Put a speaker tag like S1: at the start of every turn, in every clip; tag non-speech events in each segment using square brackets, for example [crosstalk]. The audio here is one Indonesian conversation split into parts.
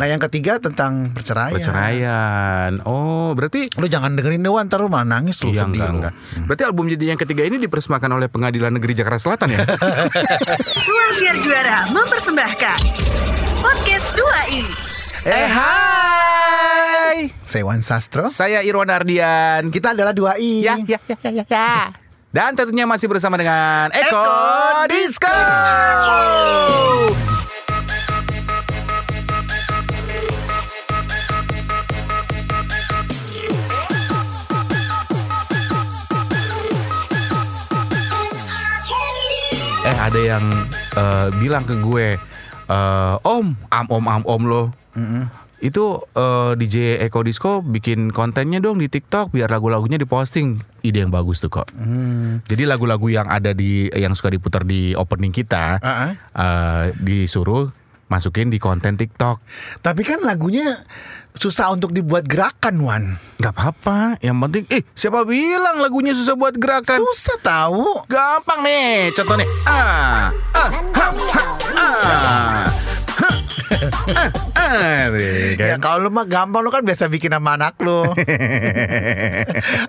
S1: Nah yang ketiga tentang perceraian.
S2: Perceraian. Oh, berarti
S1: Lu jangan dengerin Dewan ntar lu malah nangis lu
S2: Iya
S1: sedih
S2: enggak,
S1: lu.
S2: enggak. Berarti album jadi yang ketiga ini dipersembahkan oleh Pengadilan Negeri Jakarta Selatan ya? [laughs]
S3: Ruang Siar Juara mempersembahkan Podcast 2i
S2: eh hai.
S1: Saya Wan Sastro.
S2: Saya Irwan Ardian.
S1: Kita adalah 2i.
S2: Ya, ya, ya, ya, ya. Dan tentunya masih bersama dengan Eko,
S1: Eko
S2: Disco. Eh ada yang eh, bilang ke gue, eh, Om, am om am om lo, itu eh, DJ Eko Disco bikin kontennya dong di TikTok biar lagu-lagunya diposting. Ide yang bagus tuh kok. Jadi lagu-lagu yang ada di yang suka diputar di opening kita
S1: Ah, ah.
S2: eh, disuruh masukin di konten TikTok.
S1: Tapi kan lagunya susah untuk dibuat gerakan Wan.
S2: Gak apa-apa, yang penting eh siapa bilang lagunya susah buat gerakan?
S1: Susah tahu.
S2: Gampang nih, contoh nih. Ah, ah, ha, ha, ah. [laughs]
S1: Ya
S2: kan?
S1: kalau lu mah gampang lu kan biasa bikin sama anak lu. [laughs]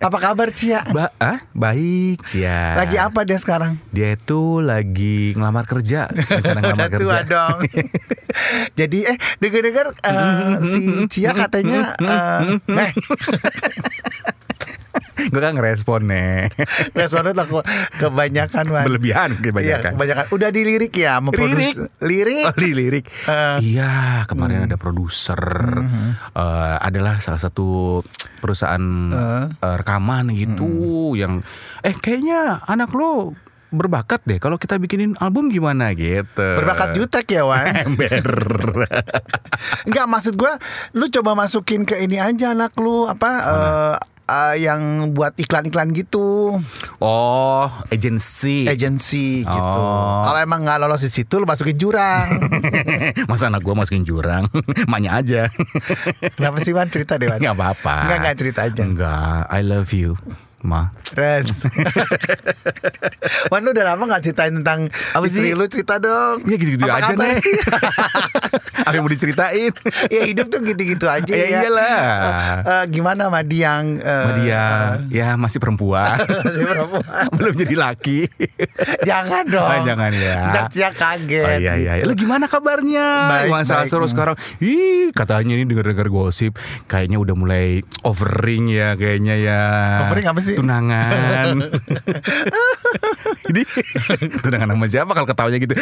S1: apa kabar Cia?
S2: Ba ah, baik ya.
S1: Lagi apa dia sekarang?
S2: Dia itu lagi ngelamar kerja, rencana [laughs] ngelamar
S1: Udah tua
S2: kerja.
S1: dong. Jadi eh dengar-dengar eh, si Cia katanya eh eh,
S2: Gue kan ngerespon nih. [laughs]
S1: responnya aku kebanyakan Wan.
S2: Berlebihan
S1: Iya,
S2: kebanyakan.
S1: kebanyakan. Udah dilirik ya memproduksi lirik.
S2: Oh, lirik.
S1: Eh.
S2: iya, kemarin ada produser. eh, adalah salah satu perusahaan eh, rekaman gitu yang eh kayaknya anak lo berbakat deh kalau kita bikinin album gimana gitu.
S1: Berbakat jutek ya Wan [laughs]
S2: Ember.
S1: Enggak maksud gua Lu coba masukin ke ini aja anak lu Apa eh, eh, Yang buat iklan-iklan gitu.
S2: Oh, agency.
S1: Agency gitu.
S2: Oh.
S1: Kalau emang nggak lolos di situ Lu masukin jurang. [laughs]
S2: Masa anak gue masukin jurang? [laughs] Maknya aja.
S1: Kenapa sih Wan? Cerita deh Wan.
S2: Gak apa-apa.
S1: Enggak, enggak cerita aja.
S2: Enggak I love you Ma.
S1: Res. Wan lu udah lama gak ceritain tentang
S2: Apa
S1: istri
S2: sih?
S1: lu? Cerita dong.
S2: Ya gitu-gitu
S1: Apa
S2: aja nih
S1: sih? [laughs]
S2: Apa yang mau diceritain? [laughs]
S1: Ya hidup tuh gitu-gitu aja
S2: Ya
S1: ya,
S2: iyalah.
S1: Eh, eh, Gimana Madiang uh,
S2: Sama dia Ya masih perempuan. [laughs]
S1: Masih perempuan.
S2: Belum jadi laki.
S1: Jangan dong.
S2: Ah, jangan ya.
S1: Ntar Cia kaget.
S2: Oh iya iya. Lu gimana kabarnya?
S1: Baik,
S2: Iwan. Sastro sekarang. Ih katanya ini denger-denger gosip. Kayaknya udah mulai overing ya Kayaknya ya.
S1: Overing apa sih?
S2: Tunangan Jadi [laughs] Tunangan sama siapa kalau ketawanya gitu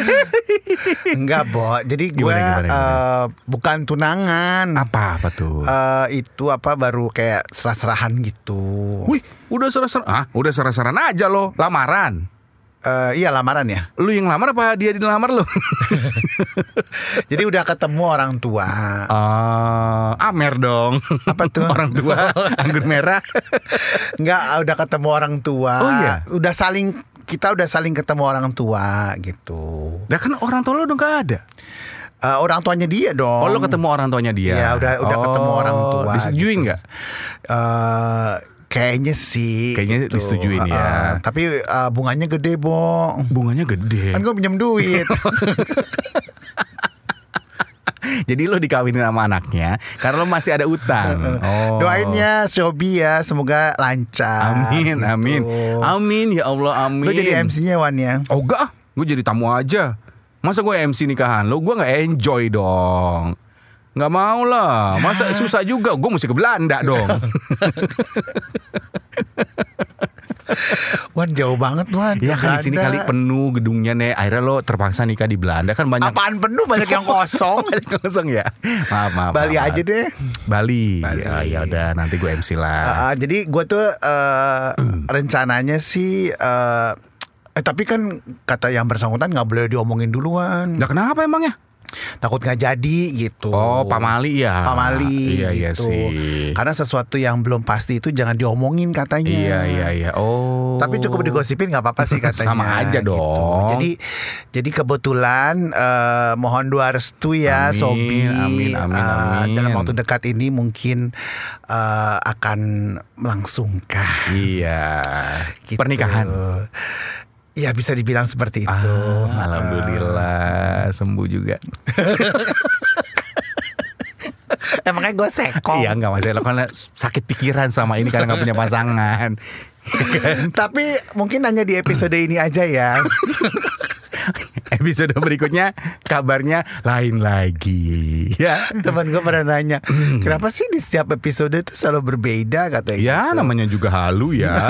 S1: Enggak, Bo. Jadi gue
S2: Gimana, gimana, gimana?
S1: eh, bukan tunangan.
S2: Apa apa tuh
S1: Eh, itu apa baru kayak serah-serahan gitu.
S2: Wih udah serah-serah ah, Udah serah-serahan aja lo Lamaran
S1: Eh, iya lamaran ya.
S2: Lu yang lamar apa dia dilamar lu? [laughs]
S1: Jadi udah ketemu orang tua.
S2: Ah, Amer dong.
S1: Apa tuh? [laughs]
S2: Orang tua anggur merah. [laughs]
S1: Enggak, udah ketemu orang tua.
S2: Oh, iya?
S1: Udah saling kita udah saling ketemu orang tua gitu.
S2: Dah kan orang tua lu udah gak ada.
S1: Eh, orang tuanya dia dong.
S2: Oh, lu ketemu orang tuanya dia.
S1: Iya, udah udah
S2: Oh,
S1: ketemu orang tua.
S2: Disetujui
S1: gitu.
S2: nggak?
S1: Eh, kayaknya sih.
S2: Kayaknya disetujuin
S1: Eh,
S2: ya.
S1: eh, tapi eh, bunganya gede, Bo.
S2: Bunganya gede.
S1: Kan gue pinjam duit. [laughs]
S2: Jadi lu dikawinin sama anaknya karena lu masih ada utang. Oh.
S1: Doain ya Shobi ya semoga lancar.
S2: Amin,
S1: gitu.
S2: amin. Amin ya Allah, amin.
S1: Lu jadi MC-nya Wan ya.
S2: Oh enggak, gue jadi tamu aja. Masa gue MC nikahan lo, gue nggak enjoy dong. Nggak mau lah, masa susah juga. Gue mesti ke Belanda dong.
S1: Wan jauh banget Wan.
S2: Iya kan di sini kali penuh gedungnya nih. Akhirnya lo terpaksa nikah di Belanda kan banyak.
S1: Apaan penuh banyak yang kosong. [laughs]
S2: Banyak kosong ya. Maaf maaf.
S1: Bali
S2: maaf,
S1: aja deh.
S2: Bali.
S1: Bali.
S2: Ya, ya udah nanti gue MC
S1: Ah,
S2: lah.
S1: ah, jadi gue tuh eh, rencananya sih. eh, eh tapi kan kata yang bersangkutan nggak boleh diomongin duluan.
S2: Nah kenapa emangnya?
S1: Takut nggak jadi gitu.
S2: Oh, pamali ya.
S1: Pamali
S2: Iya iya
S1: gitu.
S2: sih.
S1: Karena sesuatu yang belum pasti itu jangan diomongin katanya.
S2: Iya iya iya. Oh.
S1: Tapi cukup digosipin nggak apa-apa sih katanya.
S2: Sama aja
S1: gitu.
S2: dong.
S1: Jadi jadi kebetulan eh, mohon doa restu ya
S2: Amin,
S1: Sobi.
S2: amin, amin,
S1: Eh,
S2: amin.
S1: dalam waktu dekat ini mungkin eh, akan melangsungkan
S2: Iya.
S1: gitu.
S2: Pernikahan.
S1: Ya bisa dibilang seperti itu.
S2: Ah, alhamdulillah sembuh juga. [laughs]
S1: Emangnya gue sekong.
S2: Iya nggak masalah karena sakit pikiran sama ini karena nggak punya pasangan. [laughs]
S1: Tapi mungkin hanya di episode ini aja ya. [laughs] [laughs]
S2: Episode berikutnya kabarnya lain lagi. [laughs] Ya.
S1: Teman gue pernah nanya, kenapa sih di setiap episode itu selalu berbeda katanya.
S2: Ya namanya juga halu ya. [laughs]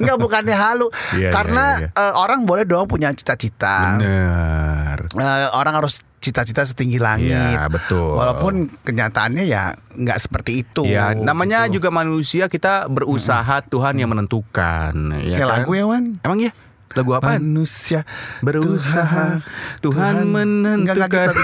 S1: Enggak bukannya halu,
S2: Iya,
S1: karena
S2: iya, iya.
S1: eh, orang boleh dong punya cita-cita.
S2: Bener.
S1: Eh, orang harus cita-cita setinggi langit.
S2: Iya, betul.
S1: Walaupun kenyataannya ya nggak seperti itu.
S2: Ya, namanya
S1: gitu.
S2: juga manusia kita berusaha Tuhan yang menentukan. Ya
S1: Kayak
S2: kan?
S1: lagu ya Wan.
S2: Emang ya? Lagu apa?
S1: Manusia
S2: Berusaha, Tuhan menentukan.
S1: Enggak, enggak gitu.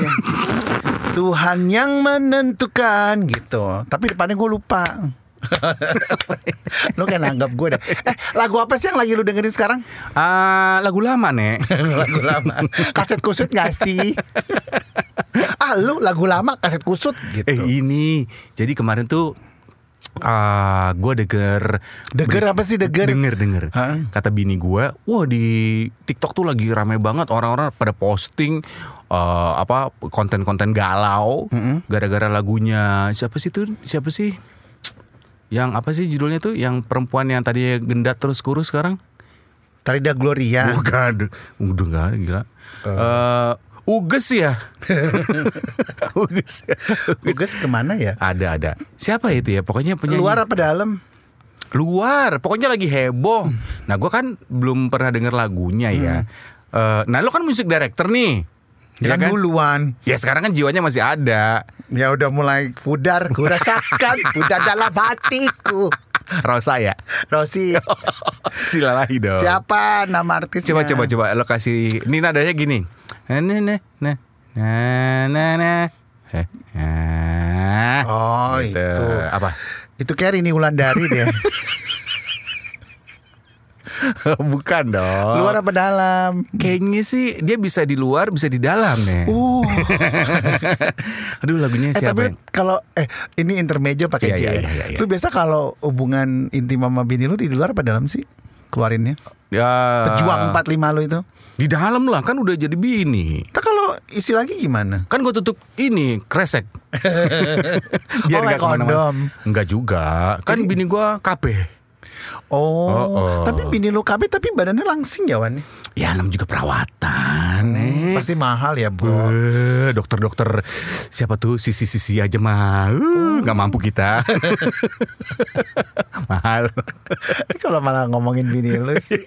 S1: [laughs] Tuhan yang menentukan gitu. Tapi depannya gue lupa. [laughs] lu kayak nanggap gue deh. Eh, lagu apa sih yang lagi lu dengerin sekarang?
S2: Ah, lagu lama, Nek. [laughs]
S1: lagu lama. Kaset kusut gak sih? ah, lu lagu lama kaset kusut gitu.
S2: Eh, ini. Jadi kemarin tuh ah gue denger
S1: Denger apa sih, denger?
S2: Denger denger.
S1: Hah?
S2: Kata bini gue Wah di TikTok tuh lagi rame banget Orang-orang pada posting eh, Apa Konten-konten galau Gara-gara lagunya. Siapa sih tuh? Siapa sih? Yang apa sih judulnya tuh? Yang perempuan yang tadi gendat terus kurus sekarang?
S1: Tarida Gloria.
S2: Bukan. Udah gak gila. Eh, Uges ya [laughs] Uges ya
S1: Tugas ke mana ya?
S2: Ada ada. Siapa itu ya? Pokoknya penyanyi.
S1: Luar apa dalam?
S2: Luar. Pokoknya lagi heboh. Nah, gua kan belum pernah denger lagunya ya. Eh, nah, lo kan musik director nih. Ya
S1: Yang
S2: kan?
S1: duluan.
S2: Ya sekarang kan jiwanya masih ada.
S1: Ya udah mulai pudar, ku rasakan pudar dalam hatiku.
S2: Rosa ya.
S1: Rosi, [laughs]
S2: Silalahi dong.
S1: siapa nama artisnya?
S2: Coba coba coba lo kasih. Ini nadanya gini. Nah nah nah nah nah nah nah. Eh, nah.
S1: Oh,
S2: Gitu.
S1: itu.
S2: Apa?
S1: Itu kayak Rini Wulandari deh. [laughs] [laughs]
S2: Bukan dong.
S1: Luar apa dalam?
S2: Kayaknya sih dia bisa di luar, bisa di dalam nih.
S1: Uh. [laughs]
S2: Aduh lagunya
S1: Eh
S2: siapa?
S1: tapi
S2: yang-
S1: kalau eh ini intermejo pakai J.
S2: iya,
S1: ya.
S2: iya, iya, iya.
S1: Lu biasa kalau hubungan intim sama bini lu di luar apa dalam sih? Keluarinnya.
S2: Ya.
S1: Pejuang 45 lu itu.
S2: Di dalam lah kan udah jadi bini.
S1: Nah kalau isi lagi gimana?
S2: Kan gue tutup ini kresek. [laughs]
S1: Oh, kayak kondom.
S2: Enggak juga. Kan bini gua KB.
S1: Oh,
S2: Oh, oh.
S1: tapi bini lu KB tapi badannya langsing ya Wan?
S2: Ya nam juga perawatan. Eh.
S1: Pasti mahal ya.
S2: Eh, dokter-dokter siapa tuh sisi-sisi aja mah Uh, nggak mampu kita [laughs] mahal
S1: kalau malah ngomongin bini lu [laughs] sih.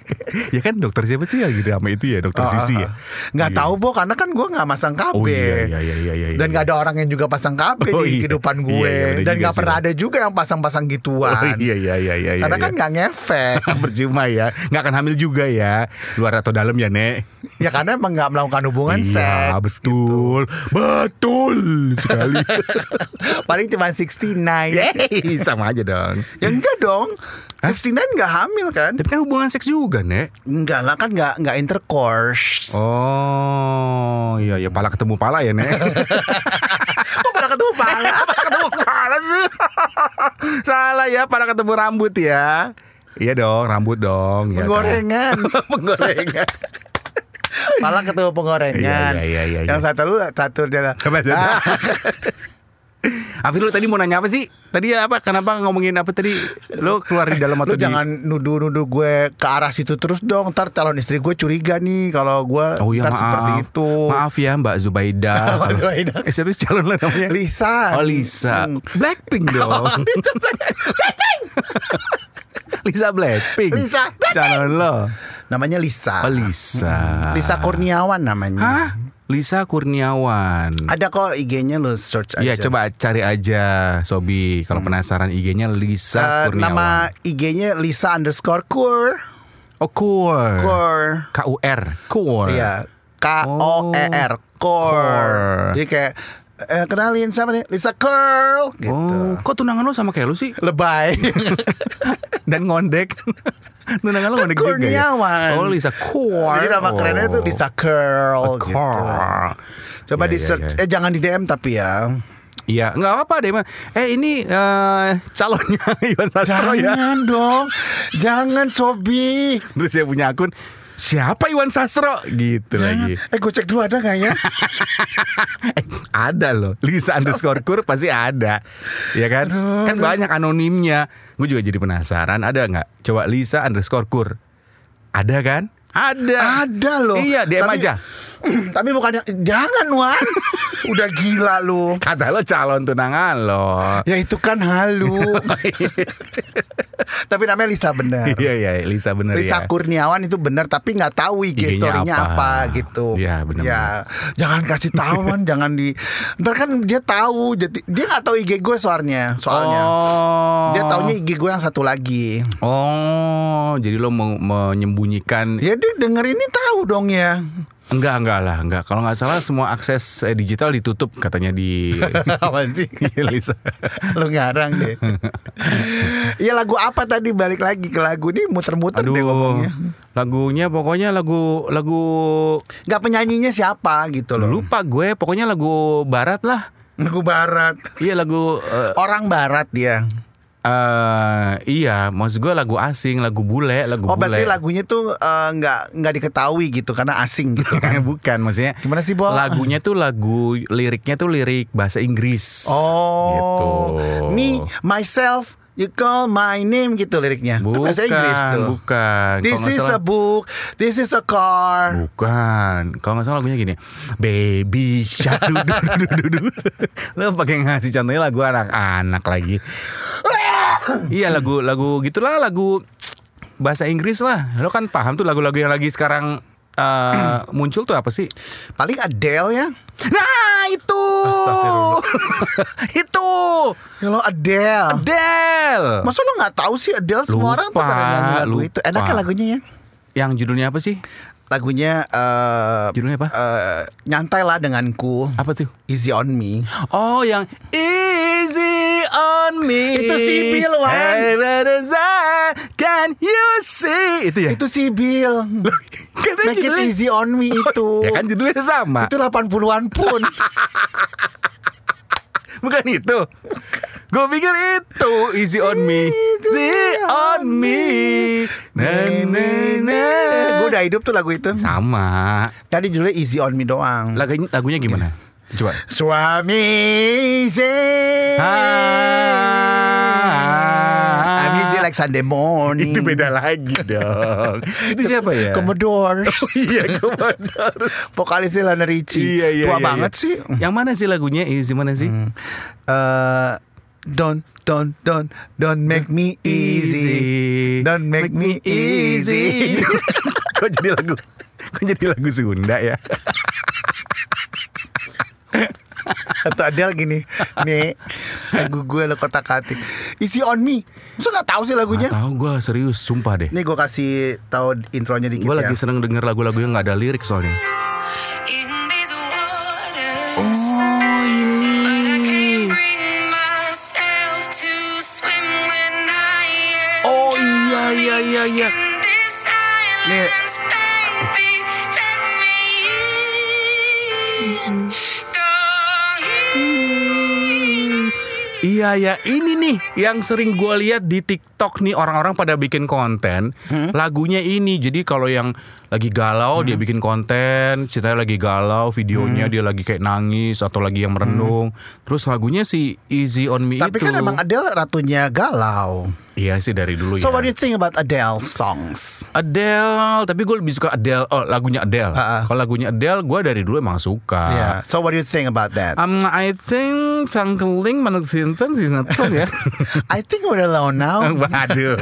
S2: ya kan dokter siapa sih ya gitu sama itu ya dokter sisi ya
S1: Nggak
S2: Iya.
S1: tahu Bo karena kan gue nggak masang KB.
S2: Oh, iya, iya, iya, iya, iya,
S1: Dan
S2: iya.
S1: nggak ada orang yang juga pasang KB
S2: Oh,
S1: di
S2: iya.
S1: kehidupan
S2: Iya,
S1: gue.
S2: iya, bener
S1: Dan nggak pernah ada juga yang pasang-pasang gituan.
S2: Oh, iya iya iya iya
S1: Karena
S2: iya,
S1: kan
S2: iya.
S1: nggak ngefek. [laughs]
S2: percuma ya nggak akan hamil juga ya luar atau dalam ya nek
S1: ya karena emang nggak melakukan hubungan
S2: iya
S1: seks.
S2: betul betul sekali [laughs]
S1: Paling cuma 69. [laughs]
S2: Yeay, sama aja dong
S1: Ya enggak dong. 69 nggak hamil kan?
S2: tapi kan hubungan seks juga nek
S1: Enggak lah kan nggak nggak intercourse.
S2: oh iya ya pala ketemu pala ya nek
S1: Kok pada ketemu pala?
S2: ketemu pala sih [laughs] salah ya pala ketemu rambut ya iya dong rambut dong ya kan?
S1: Penggorengan. [laughs]
S2: penggorengan
S1: Pala ketemu penggorengan.
S2: Iya, iya, iya, iya,
S1: Yang satu lu satu dia. [laughs]
S2: Afif lu tadi mau nanya apa sih? Tadi apa? Kenapa ngomongin apa tadi? Lu keluar di dalam
S1: lu
S2: atau di?
S1: jangan nuduh-nuduh gue ke arah situ terus dong. Ntar calon istri gue curiga nih kalau gue
S2: Oh iya maaf.
S1: seperti itu.
S2: Maaf ya Mbak Zubaida. [laughs]
S1: Mbak Zubaida.
S2: eh, siapa sih calon lo namanya?
S1: Lisa.
S2: Oh Lisa.
S1: Hmm.
S2: Blackpink dong. [laughs] [laughs] Lisa Blackpink.
S1: Lisa Blackpink.
S2: Calon lo.
S1: Namanya Lisa.
S2: Oh Lisa.
S1: Lisa Kurniawan namanya.
S2: Hah? Lisa Kurniawan.
S1: Ada kok IG-nya lu search aja.
S2: Iya coba cari aja Sobi Kalau penasaran IG-nya Lisa
S1: Hmm. Eh,
S2: Kurniawan
S1: nama IG-nya Lisa underscore Kur.
S2: Oh Kur
S1: Kur.
S2: K-U-R Kur
S1: Iya. K O E R. Kur.
S2: Kur.
S1: Jadi kayak eh, kenalin siapa nih? Lisa Curl gitu.
S2: Oh, kok tunangan lo sama kayak lu sih?
S1: Lebay. [laughs]
S2: Dan ngondek. [laughs] tunangan lo ngondek juga ya? Oh, Lisa Kur.
S1: Jadi nama kerennya itu Lisa Curl gitu. Coba
S2: Iya,
S1: di search
S2: iya.
S1: eh jangan di DM tapi ya.
S2: Iya, nggak apa-apa deh. Eh ini eh, calonnya [laughs] Iwan Sastro ya.
S1: Jangan dong. Jangan Sobi.
S2: Terus saya punya akun siapa Iwan Sastro? Gitu lagi.
S1: Eh gue cek dulu ada nggak ya? [laughs]
S2: Eh, ada loh. Lisa underscore kur pasti ada. Ya kan? Kan banyak anonimnya. Gue juga jadi penasaran. Ada nggak? Coba Lisa underscore kur. Ada kan? Ada.
S1: Ada loh.
S2: iya DM
S1: Tapi-
S2: aja [clears throat]
S1: Tapi bukannya jangan Wan. [laughs] Udah gila lu.
S2: kata lo calon tunangan lo
S1: Ya itu kan halu. [laughs] tapi namanya Lisa benar.
S2: iya iya Lisa bener
S1: Lisa
S2: ya
S1: Kurniawan itu benar tapi nggak tahu IG story-nya apa.
S2: apa.
S1: gitu.
S2: Iya, benar,
S1: Ya, jangan kasih tahu kan, [laughs] jangan di. Ntar kan dia tahu, jadi dia nggak tahu IG gue soalnya, soalnya.
S2: oh
S1: Dia taunya IG gue yang satu lagi.
S2: oh jadi lo menyembunyikan
S1: Ya dia denger ini tahu dong ya.
S2: Enggak enggak lah enggak kalau nggak salah semua akses eh, digital ditutup katanya di [laughs]
S1: Apa sih? [laughs]
S2: Lisa
S1: Lu ngarang deh. Iya [laughs] lagu apa tadi balik lagi ke lagu ini muter-muter deh ngomongnya.
S2: lagunya pokoknya lagu lagu
S1: Gak penyanyinya siapa gitu loh.
S2: lupa gue pokoknya lagu barat lah
S1: Lagu barat.
S2: iya lagu eh,
S1: Orang barat dia.
S2: Eh, iya maksud gue lagu asing lagu bule lagu
S1: Oh
S2: bule
S1: berarti lagunya tuh eh, nggak nggak diketahui gitu karena asing gitu [laughs] kan.
S2: bukan maksudnya
S1: Gimana sih, Bo?
S2: lagunya tuh lagu liriknya tuh lirik bahasa Inggris
S1: Oh,
S2: gitu
S1: me myself, you call my name gitu liriknya.
S2: bukan
S1: Bahasa Inggris tuh.
S2: bukan
S1: This is
S2: salah-
S1: a book, this is a car.
S2: Bukan, kalau nggak salah lagunya gini, baby shark. Lo [laughs] pakai ngasih contohnya lagu anak-anak lagi. iya lagu lagu gitulah lagu bahasa Inggris lah. Lo kan paham tuh lagu-lagu yang lagi sekarang eh, muncul tuh apa sih?
S1: Paling Adele ya.
S2: Nah itu, [laughs] itu
S1: Ya lo Adele.
S2: Adele.
S1: Masa lo nggak tahu sih Adele semua orang tuh pada nyanyi lagu
S2: lupa.
S1: itu. Enak kan lagunya ya?
S2: Yang judulnya apa sih?
S1: Lagunya eh
S2: Judulnya apa?
S1: eh, nyantai lah denganku.
S2: Apa tuh?
S1: Easy on me.
S2: Oh yang Easy on me
S1: Itu si Wan.
S2: Hey? Can you see Itu ya?
S1: Itu si Bill. Make it
S2: judulnya-
S1: easy on me itu.
S2: Ya kan judulnya sama
S1: Itu 80-an pun. [laughs]
S2: Bukan itu Gue pikir itu Easy on me Easy on me na, na, na.
S1: Gue udah hidup tuh lagu itu.
S2: Sama
S1: Tadi judulnya Easy on me doang.
S2: Lagunya, lagunya gimana? Coba
S1: Suami easy.
S2: Ah.
S1: I'm easy like Sunday morning.
S2: Itu beda lagi dong [laughs] Itu siapa ya?
S1: Commodores.
S2: Iya Commodores [laughs]
S1: Vokalisnya Lana Richie.
S2: Iya iya
S1: Tua
S2: iya,
S1: banget
S2: iya.
S1: sih.
S2: Yang mana sih lagunya? Easy mana sih?
S1: Eh, don't don't don't don't make me easy. Don't make me easy. [laughs]
S2: Kok jadi lagu? Kok jadi lagu Sunda ya?
S1: Atau Adele gini Nih Lagu gue lo kotak atik Easy on me Masa gak tahu sih lagunya
S2: Gak tahu gue serius, sumpah deh.
S1: Nih gue kasih tahu intronya dikit
S2: Gue
S1: ya
S2: lagi seneng denger lagu-lagu yang gak ada lirik soalnya. Oh
S4: But I
S2: ini.
S4: can't bring myself to swim when I am
S2: Oh iya iya iya iya.
S1: Nih.
S2: Iya ya, ini nih yang sering gue lihat di TikTok nih orang-orang pada bikin konten lagunya ini. Jadi kalau yang lagi galau dia bikin konten, ceritanya lagi galau, videonya dia lagi kayak nangis atau lagi yang merenung. Terus lagunya si Easy on Me
S1: Tapi
S2: itu.
S1: kan emang Adele ratunya galau
S2: Iya sih dari dulu
S1: So
S2: ya.
S1: what do you think about Adele songs?
S2: Adele, tapi gue lebih suka Adele. Oh, lagunya Adele.
S1: Ha-ha.
S2: Kalau lagunya Adele, gue dari dulu emang suka.
S1: Yeah. So what do you think about that?
S2: Um, I think Sangkeling Manuk Sinten Sinetron ya. [laughs]
S1: I think we're alone now [laughs]
S2: Waduh.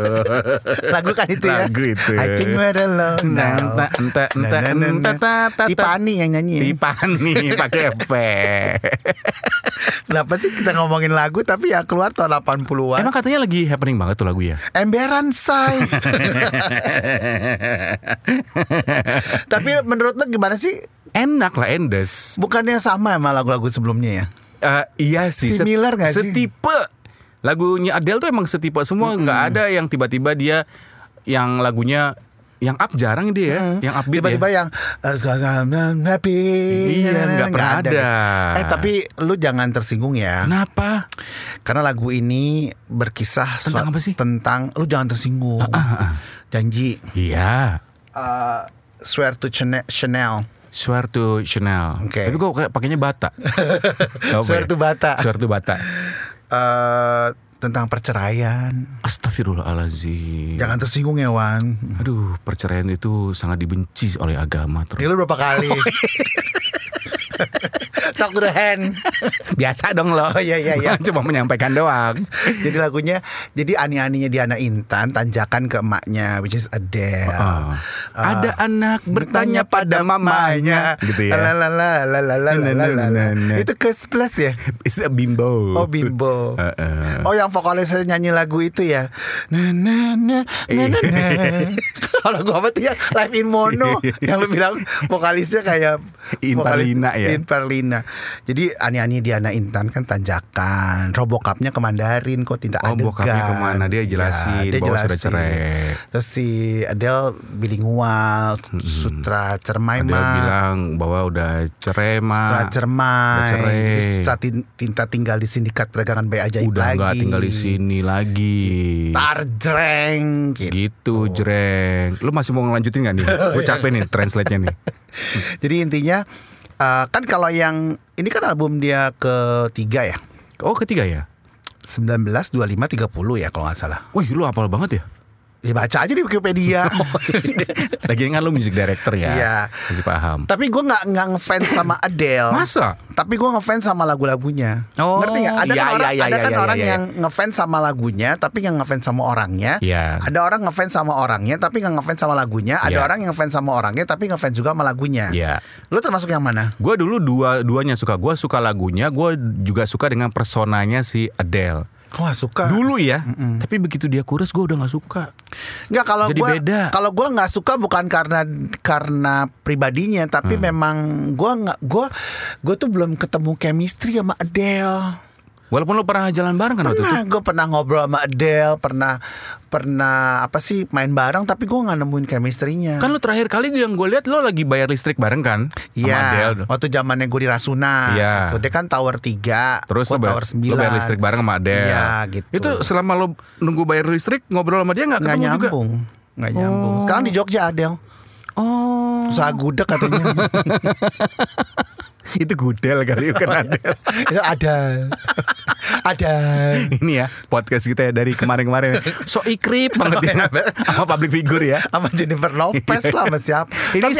S1: Lagu kan itu ya
S2: Lagu itu.
S1: I think we're alone now
S2: Ente ente ente ente
S1: nah.
S2: ta, ta, ta.
S1: Tipani yang nyanyi
S2: Tipani [laughs] pakai P.
S1: Kenapa sih kita ngomongin lagu Tapi ya keluar tahun 80-an
S2: Emang katanya lagi happening banget tuh lagu ya.
S1: Emberan say Tapi menurut lo gimana sih
S2: Enak lah Endes.
S1: Bukannya sama sama lagu-lagu sebelumnya ya
S2: Eh, iya sih.
S1: Similar nggak sih?
S2: Setipe. Lagunya Adele tuh emang setipe semua. nggak ada yang tiba-tiba dia yang lagunya yang up jarang dia ya. Yang upbeat
S1: Tiba-tiba
S2: ya.
S1: yang uh, I'm happy
S2: Iya, nggak pernah ada.
S1: Eh tapi lu jangan tersinggung ya
S2: Kenapa?
S1: Karena lagu ini berkisah
S2: Tentang apa sih?
S1: Tentang lu jangan tersinggung. Janji.
S2: Iya.
S1: Eh, Swear to Chane- Chanel.
S2: Swear to Chanel.
S1: Oke.
S2: Tapi gue kayak pakainya bata. [laughs] Ya?
S1: to Bata.
S2: Swear to bata.
S1: Eh, tentang perceraian.
S2: Astagfirullahalazim.
S1: Jangan tersinggung ya Wan.
S2: Aduh, perceraian itu sangat dibenci oleh agama terus.
S1: Ini lu berapa kali? [laughs] Talk to the hand.
S2: Biasa dong lo.
S1: Oh, iya, iya, iya. [laughs]
S2: Cuma menyampaikan doang.
S1: jadi lagunya jadi ani-aninya Diana Intan tanjakan ke emaknya which is Adele.
S2: Uh,
S1: uh,
S2: ada anak bertanya pada mamanya gitu ya.
S1: Itu ke plus ya?
S2: It's a bimbo.
S1: Oh bimbo.
S2: Uh, [laughs] uh.
S1: Oh yang vokalisnya nyanyi lagu itu ya. Na na na na na. Kalau gua apa ya live in mono [laughs] yang lu bilang vokalisnya kayak
S2: Inperlina ya.
S1: Inperlina. Jadi ani-ani Diana Intan kan tanjakan. Robokapnya ke Mandarin kok tidak
S2: oh bokapnya ke mana? Dia jelasin
S1: dia
S2: bahwa sudah
S1: jelasin.
S2: cerai.
S1: Terus si Adele bilingual, sutra cermai mah.
S2: bilang bahwa udah cerai
S1: Sutra
S2: mah.
S1: cermai.
S2: Udah cerai.
S1: Jadi sutra tin- tinta tinggal di sindikat perdagangan bayi ajaib
S2: Udah
S1: lagi.
S2: nggak tinggal di sini lagi.
S1: Tarjreng gitu.
S2: Gitu, jreng. Lu masih mau ngelanjutin gak nih? [laughs] Gue capek nih translate-nya nih. [laughs]
S1: Jadi intinya eh, kan kalau yang ini kan album dia ketiga ya.
S2: Oh, ketiga ya?
S1: 19 25 30 ya kalau nggak salah.
S2: Wih, lu hafal banget ya?
S1: Ya baca aja di Wikipedia. [laughs]
S2: Lagi kan lu music director ya.
S1: Iya.
S2: Masih paham.
S1: Tapi gue nggak nggak ngefans sama Adele.
S2: Masa?
S1: Tapi gue ngefans sama lagu-lagunya.
S2: Oh,
S1: Ngerti nggak? Ada
S2: iya,
S1: kan orang,
S2: iya, iya,
S1: ada kan
S2: iya,
S1: orang
S2: iya, iya.
S1: yang ngefans sama lagunya, tapi yang ngefans sama orangnya.
S2: Iya.
S1: Ada orang ngefans sama orangnya, tapi nggak ngefans sama lagunya. Ada
S2: Iya.
S1: orang yang ngefans sama orangnya, tapi ngefans juga sama lagunya.
S2: Iya.
S1: Lu termasuk yang mana?
S2: Gue dulu dua duanya suka. Gue suka lagunya. Gue juga suka dengan personanya si Adele.
S1: Wah suka.
S2: Dulu ya. Tapi begitu dia kurus, gue udah nggak suka.
S1: Nggak kalau
S2: Jadi
S1: gua
S2: beda.
S1: kalau gua nggak suka bukan karena karena pribadinya
S2: Hmm.
S1: tapi memang gua nggak gua gua tuh belum ketemu chemistry sama Adele.
S2: Walaupun lu pernah jalan bareng kan waktu itu.
S1: Pernah gue pernah ngobrol sama Adele, pernah pernah apa sih main bareng tapi gua nggak nemuin chemistry-nya.
S2: Kan lu terakhir kali yang gue lihat lo lagi bayar listrik bareng kan?
S1: Iya, waktu zamannya gue di Rasuna.
S2: Iya.
S1: Gitu. Dia kan tower 3,
S2: Terus lo bayar,
S1: tower 9.
S2: lo bayar listrik bareng sama Adele.
S1: Iya, gitu.
S2: Itu selama lo nunggu bayar listrik ngobrol sama dia nggak
S1: nggak
S2: ketemu juga?
S1: nyambung. Nggak nyambung. Sekarang di Jogja Adele.
S2: Oh.
S1: Usaha gudeg katanya. [laughs] [laughs]
S2: itu gudel kali bukan [laughs] Adele.
S1: Itu ada. ada.
S2: Ini ya podcast kita ya dari kemarin-kemarin. So ikrip banget ya [laughs] sama public figure ya.
S1: sama Jennifer Lopez lah sama siapa.
S2: Ini
S1: tapi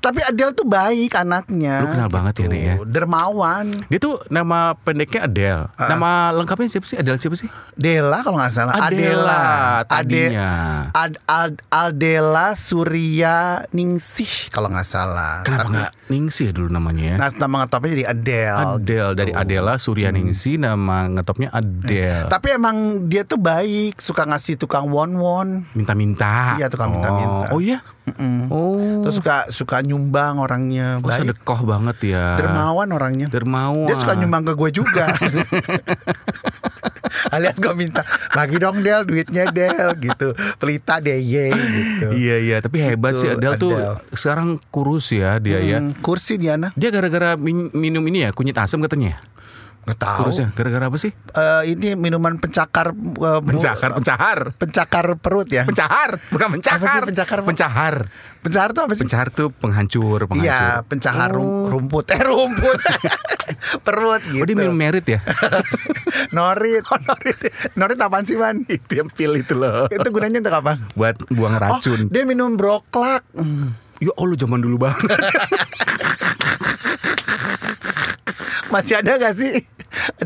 S1: tapi Adele tuh baik anaknya.
S2: Lu kenal banget ya, Nek, ya?
S1: Dermawan.
S2: Dia tuh nama pendeknya Adele. Nama lengkapnya siapa sih? Adele siapa sih?
S1: Dela kalau nggak salah.
S2: Adela tadinya.
S1: Ad, Ad- Adela Surya Ningsih kalau nggak salah.
S2: Kenapa nggak Ningsih ya dulu namanya ya?
S1: Nah nama ngetopnya jadi Adele.
S2: Adele dari
S1: gitu.
S2: Adela Suryaningsih nama ngetopnya Adele.
S1: Tapi emang dia tuh baik, suka ngasih tukang won-won.
S2: Minta-minta.
S1: Iya, tukang minta-minta.
S2: Oh, oh iya. Oh.
S1: Terus suka suka nyumbang orangnya.
S2: Oh,
S1: Baik.
S2: sedekoh banget ya.
S1: Dermawan orangnya.
S2: Dermawan.
S1: Dia suka nyumbang ke gue juga. [laughs] Alias gue minta bagi dong Del duitnya Del gitu. Pelita deh ye gitu.
S2: Iya iya, tapi hebat
S1: Itu
S2: sih Adele tuh sekarang kurus ya dia ya.
S1: Hmm, kursi Diana
S2: Dia gara-gara min- minum ini ya kunyit asam katanya.
S1: Nggak tahu.
S2: Kurusnya gara-gara apa sih?
S1: Eh, ini minuman pencakar eh, bu-
S2: Pencakar, pencahar.
S1: pencakar perut ya.
S2: Pencahar, bukan pencahar.
S1: Sih pencakar?
S2: Pencahar.
S1: Pencakar tuh apa sih?
S2: Pencahar tuh penghancur, penghancur.
S1: Iya, pencahar rum- rumput. Eh rumput. [laughs] perut gitu.
S2: Oh dia minum merit ya? [laughs]
S1: Norit. norit. Norit apaan sih, Man?
S2: itu yang pil itu loh.
S1: Itu gunanya untuk apa?
S2: Buat buang
S1: Oh,
S2: racun.
S1: dia minum broklak.
S2: Ya Allah zaman dulu banget. [laughs]
S1: Masih ada gak sih?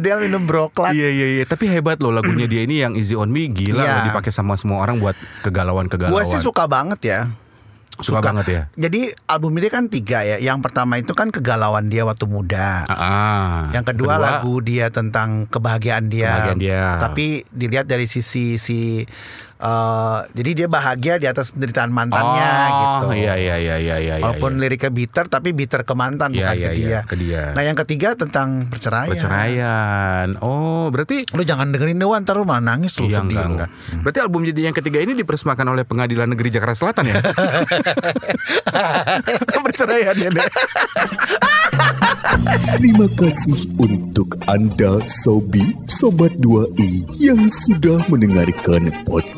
S1: Dia minum broklak.
S2: Iya iya iya, tapi hebat loh lagunya dia ini yang Easy on Me gila loh dipakai sama semua orang buat kegalauan-kegalauan.
S1: Gue sih suka banget ya.
S2: Suka banget ya.
S1: Jadi album ini kan tiga ya. Yang pertama itu kan kegalauan dia waktu muda.
S2: Ah, ah.
S1: Yang kedua, lagu dia tentang kebahagiaan dia.
S2: Kebahagiaan dia.
S1: Tapi dilihat dari sisi si eh, jadi dia bahagia di atas penderitaan mantannya
S2: oh,
S1: gitu.
S2: Iya iya iya iya iya.
S1: Walaupun
S2: iya.
S1: liriknya bitter tapi bitter ke mantan
S2: Iya,
S1: bukan
S2: iya,
S1: ke
S2: iya,
S1: dia.
S2: ke dia.
S1: Nah, yang ketiga tentang perceraian.
S2: perceraian. Oh, berarti
S1: Lu jangan dengerin Dewan ntar lu malah nangis lu
S2: Iya
S1: sedih
S2: enggak enggak. Berarti album jadi yang ketiga ini dipersembahkan oleh Pengadilan Negeri Jakarta Selatan ya? [laughs] Perceraian ya, Dek.
S5: Terima kasih untuk Anda Sobi Sobat 2i yang sudah mendengarkan podcast